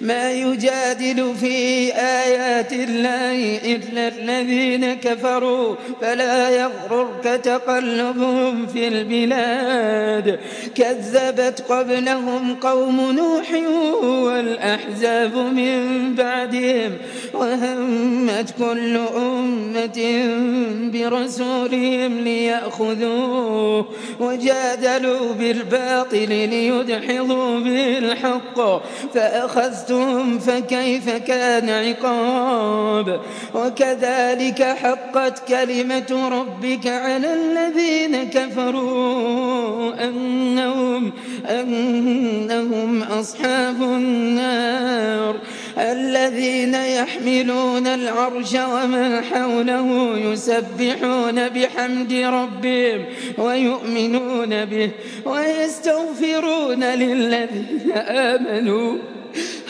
ما يجادل في آيات الله إلا الذين كفروا فلا يغررك تقلبهم في البلاد. كذبت قبلهم قوم نوح والأحزاب من بعدهم وهمت كل أمة برسولهم ليأخذوه وجادلوا بالباطل ليدحضوا به الحق فأخذتهم فكيف كان عقاب وكذلك حقت كلمة ربك على الذين كفروا أنهم أنهم أصحاب النار الذين يحملون العرش ومن حوله يسبحون بحمد ربهم ويؤمنون به ويستغفرون للذين آمنوا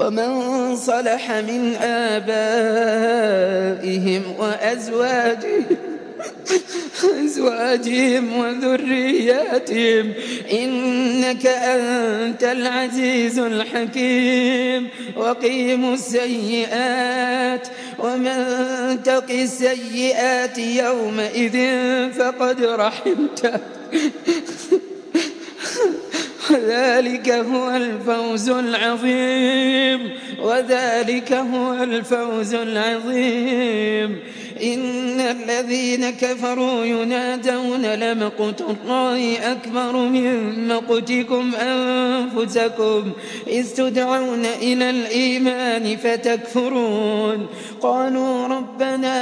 ومن صلح من آبائهم وأزواجهم أزواجهم وذرياتهم. إنك أنت العزيز الحكيم. وقيم السيئات ومن تق السيئات يومئذ فقد رحمته. وذلك هو الفوز العظيم. وذلك هو الفوز العظيم. إن الذين كفروا ينادون لمقت الله أكبر من مقتكم أنفسكم. إذ تدعون إلى الإيمان فتكفرون. قالوا ربنا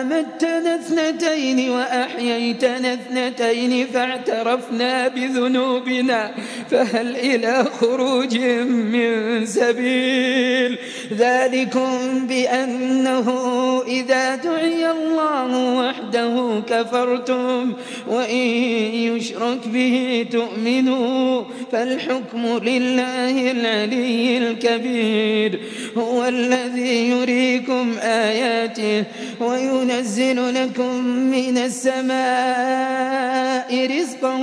أمتنا اثنتين وأحييتنا اثنتين فاعترفنا بذنوبنا فهل إلى خروج من سبيل؟ ذلكم بأنه إذا دعي الله وحده كفرتم وإن يشرك به تؤمنوا فالحكم لله العلي الكبير. هو الذي يريكم آياته وينزل لكم من السماء رزقا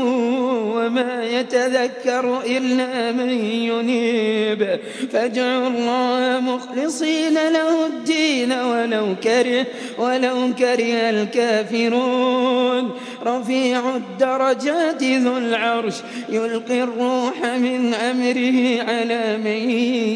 وما يتذكر إلا من ينيب. فادعوا الله مخلصين له الدين ولو كره ولو كره الكافرون. رفيع الدرجات ذو العرش يلقي الروح من أمره على من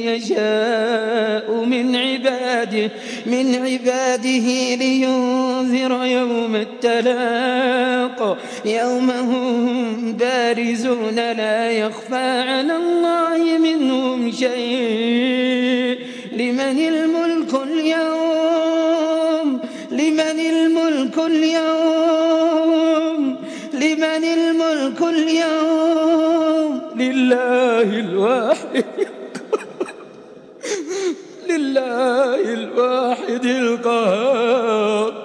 يشاء من عباده من عباده لينذر يوم التلاق. يوم هم بارزون لا يخفى على الله منهم شيء. لمن الملك اليوم لمن الملك اليوم؟ لمن الملك اليوم؟ لله الواحد. لله الواحد القهار.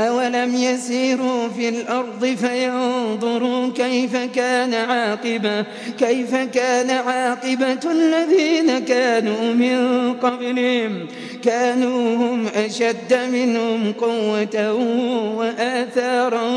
أولم يسيروا في الأرض فينظروا كيف كان عاقبة كيف كان عاقبة الذين كانوا من قبلهم. كانوا هم أشد منهم قوة وآثارا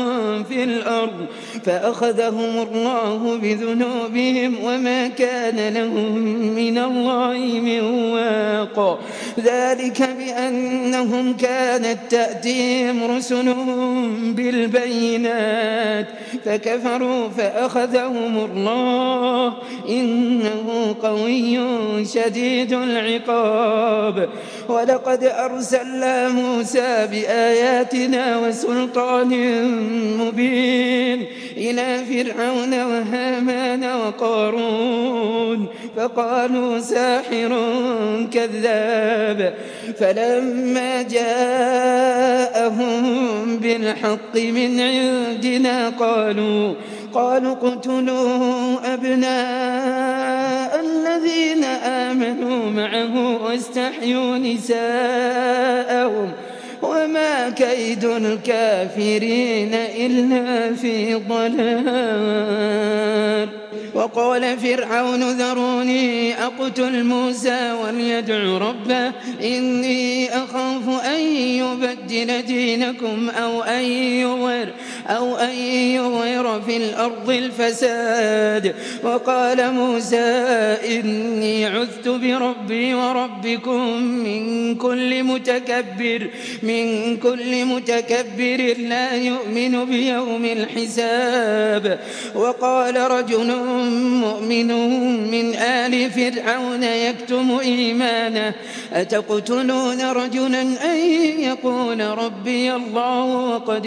في الأرض. فأخذهم الله بذنوبهم وما كان لهم من الله من واق. ذلك بأنهم كانت تأتيهم رسلهم بالبينات فكفروا فأخذهم الله. إنه قوي شديد العقاب. ولقد أرسلنا موسى بآياتنا وسلطان مبين إلى فرعون وهامان وقارون. فقالوا ساحر كذاب فلما جاءهم بالحق من عندنا قالوا قالوا اقتلوا أبناء الذين آمنوا معه واستحيوا نساءهم وما كيد الكافرين إلا في ضلال. وقال فرعون ذروني أقتل موسى وليدع ربه إني أخاف أن يبدل دينكم أو أن يغير أو أن يغير في الأرض الفساد. وقال موسى إني عذت بربي وربكم من كل متكبر من كل متكبر لا يؤمن بيوم الحساب. وقال رجل مؤمن من آل فرعون يكتم إيمانه أتقتلون رجلا أن يقول ربي الله وقد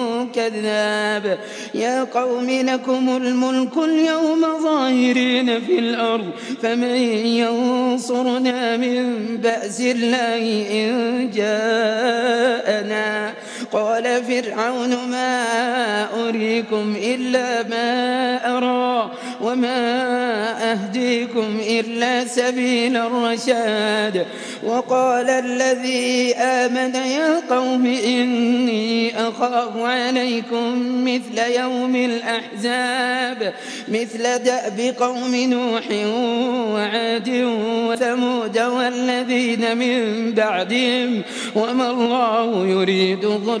كذاب. يا قوم لكم الملك اليوم ظاهرين في الأرض فمن ينصرنا من بأس الله إن جاءنا. قال فرعون ما أريكم إلا ما أرى وما أهديكم إلا سبيل الرشاد وقال الذي آمن يا قوم إني أخاف عليكم مثل يوم الأحزاب مثل دأب قوم نوح وعاد وثمود والذين من بعدهم وما الله يريد ظلما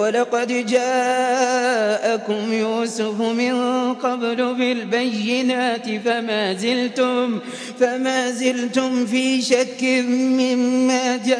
ولقد جاءكم يوسف من قبل بالبينات فما زلتم فما زلتم في شك مما جاءكم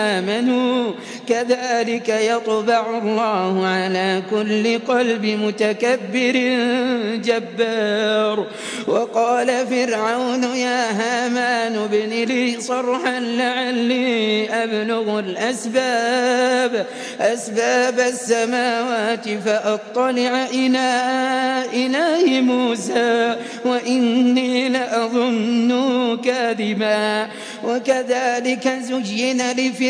آمنوا. كذلك يطبع الله على كل قلب متكبر جبار. وقال فرعون يا هامان ابن لي صرحا لعلي أبلغ الأسباب. أسباب السماوات فأطلع إلى إله موسى وإني لأظنه كاذبا وكذلك زين لفرعون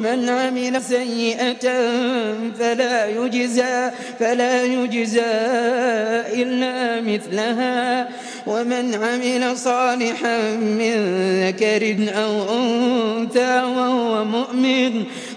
من عمل سيئة فلا يجزى فلا يجزى إلا مثلها. ومن عمل صالحا من ذكر أو أنثى وهو مؤمن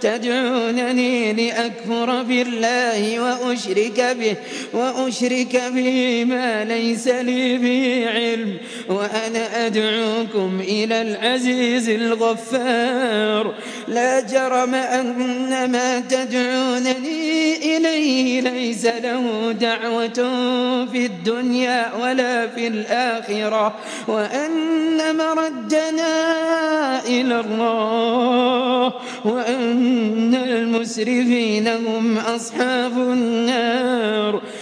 تدعونني لأكفر بالله وأشرك به وأشرك به ما ليس لي به علم وأنا أدعوكم إلى العزيز الغفار. لا جرم أن ما تدعونني إليه ليس له دعوة في الدنيا ولا في الآخرة وأن مردنا إلى الله وأن المسرفين هم أصحاب النار.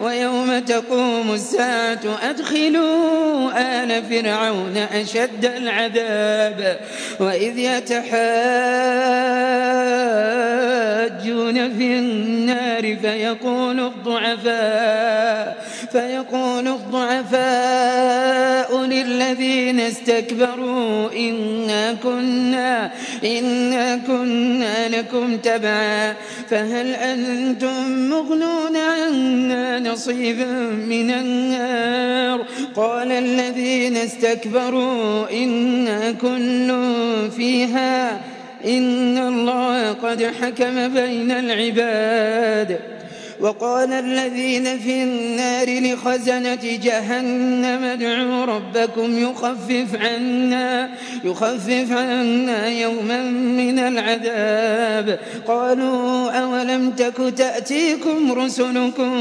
ويوم تقوم الساعة أدخلوا آل فرعون أشد العذاب وإذ يتحاجون في النار فيقول الضعفاء فيقول الضعفاء للذين استكبروا إنا كنا إنا كنا لكم تبعا. فهل أنتم مغنون عنا نصيبا من النار؟ قال الذين استكبروا إنا كل فيها. إن الله قد حكم بين العباد. وقال الذين في النار لخزنة جهنم ادعوا ربكم يخفف عنا يخفف عنا يوما من العذاب. قالوا أولم تك تأتيكم رسلكم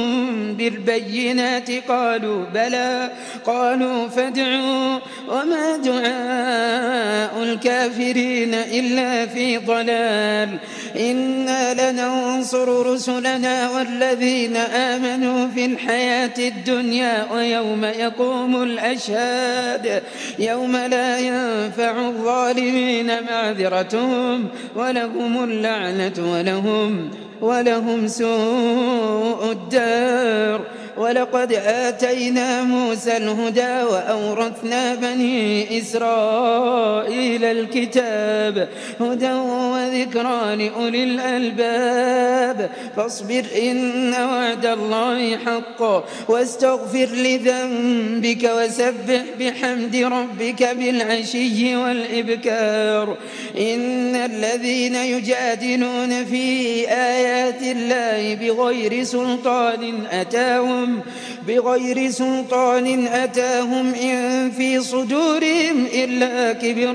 بالبينات؟ قالوا بلى. قالوا فادعوا وما دعاء الكافرين إلا في ضلال. إنا لننصر رسلنا والذين الذين آمنوا في الحياة الدنيا ويوم يقوم الأشهاد يوم لا ينفع الظالمين معذرتهم ولهم اللعنة ولهم ولهم سوء الدار ولقد آتينا موسى الهدى وأورثنا بني إسرائيل الكتاب هدى وذكرى لأولي الألباب فاصبر إن وعد الله حق واستغفر لذنبك وسبح بحمد ربك بالعشي والإبكار إن الذين يجادلون في آيات الله بغير سلطان أتاهم them. بغير سلطان أتاهم إن في صدورهم إلا كبر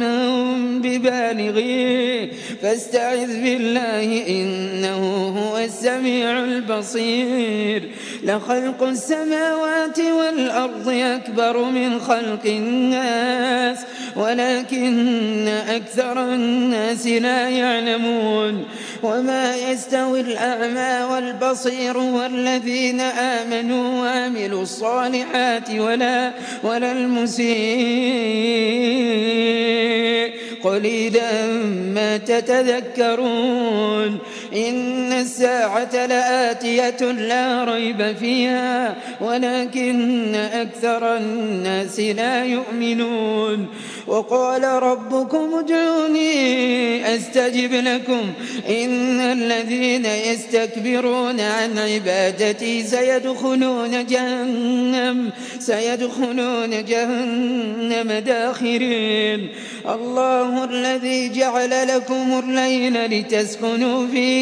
ما هم ببالغيه فاستعذ بالله إنه هو السميع البصير. لخلق السماوات والأرض أكبر من خلق الناس ولكن أكثر الناس لا يعلمون. وما يستوي الأعمى والبصير والذين آمنوا وعملوا الصالحات ولا ولا المسيء. قليلا ما تتذكرون. إن الساعة لآتية لا ريب فيها ولكن أكثر الناس لا يؤمنون. وقال ربكم ادعوني أستجب لكم. إن الذين يستكبرون عن عبادتي سيدخلون جهنم سيدخلون جهنم داخرين. الله الذي جعل لكم الليل لتسكنوا فيه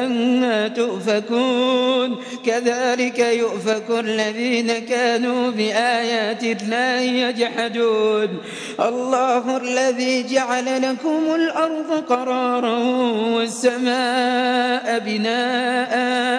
فأنا تؤفكون كذلك يؤفك الذين كانوا بآيات الله يجحدون. الله الذي جعل لكم الأرض قرارا والسماء بناء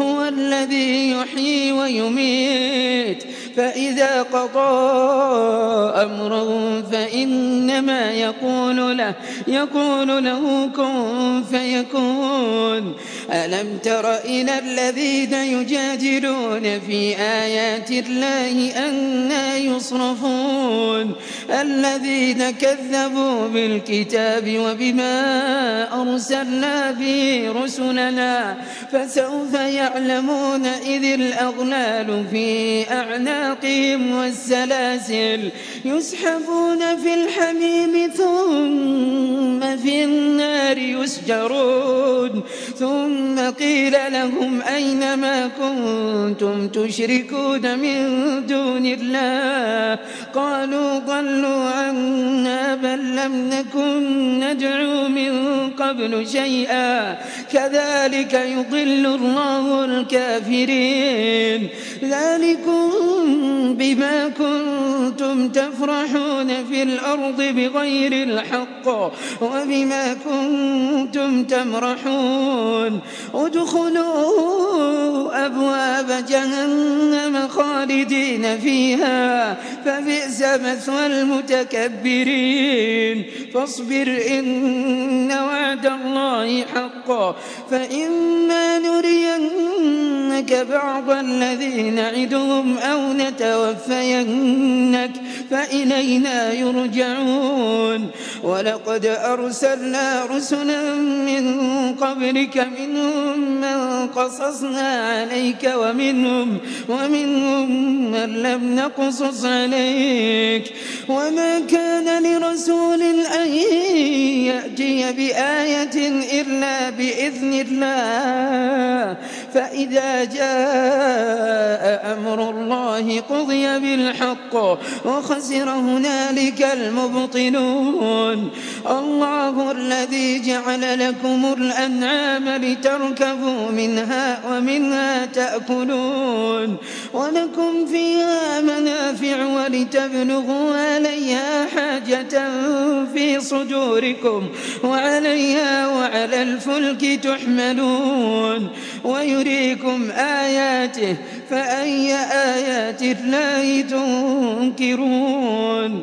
هو الذي يحيي ويميت. فإذا قضى أمرا فإنما يقول له يقول له كن فيكون. ألم تر إلى الذين يجادلون في آيات الله أنا يصرفون؟ الذين كذبوا بالكتاب وبما أرسلنا به رسلنا فسوف يعلمون إذ الأغلال في أعناقهم والسلاسل يسحبون في الحميم ثم في النار يسجرون ثم قيل لهم أين ما كنتم تشركون من دون الله قالوا ضلوا عنا بل لم نكن ندعو من قبل شيئا كذلك يضل الله الكافرين. ذلكم بما كنتم تفرحون في الأرض بغير الحق وبما كنتم تمرحون. ادخلوا أبواب جهنم خالدين فيها. فبئس مثوى المتكبرين. فاصبر إن وعد الله حق فإما نرينك بعض الذي نعدهم أو نتوفينك فإلينا يرجعون. ولقد أرسلنا رسلا من قبلك منهم من قصصنا عليك ومنهم ومنهم من لم نقصص عليك. وما كان لرسول أن يأتي بآية إلا بإذن الله. فإذا جاء أمر الله قضي بالحق وخسر هنالك المبطلون. الله الذي جعل لكم الأنعام لتركبوا منها ومنها تأكلون. ولكم فيها منافع ولتبلغوا عليها حاجة في صدوركم وعليها وعلى الفلك تحملون. ويريكم آياته فأي آيات الله تنكرون؟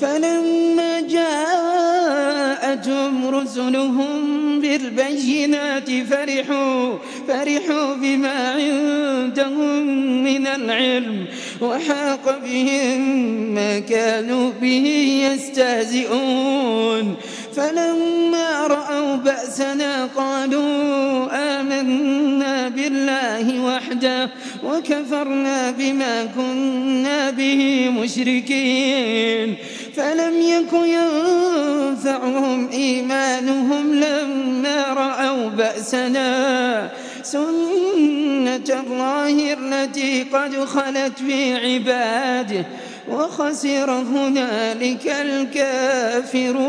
فلما جاءتهم رسلهم بالبينات فرحوا فرحوا بما عندهم من العلم وحاق بهم ما كانوا به يستهزئون. فلما رأوا بأسنا قالوا آمنا بالله وحده وكفرنا بما كنا به مشركين. فلم يك ينفعهم إيمانهم لما رأوا بأسنا. سنة الله التي قد خلت في عباده وخسر هنالك الكافرون.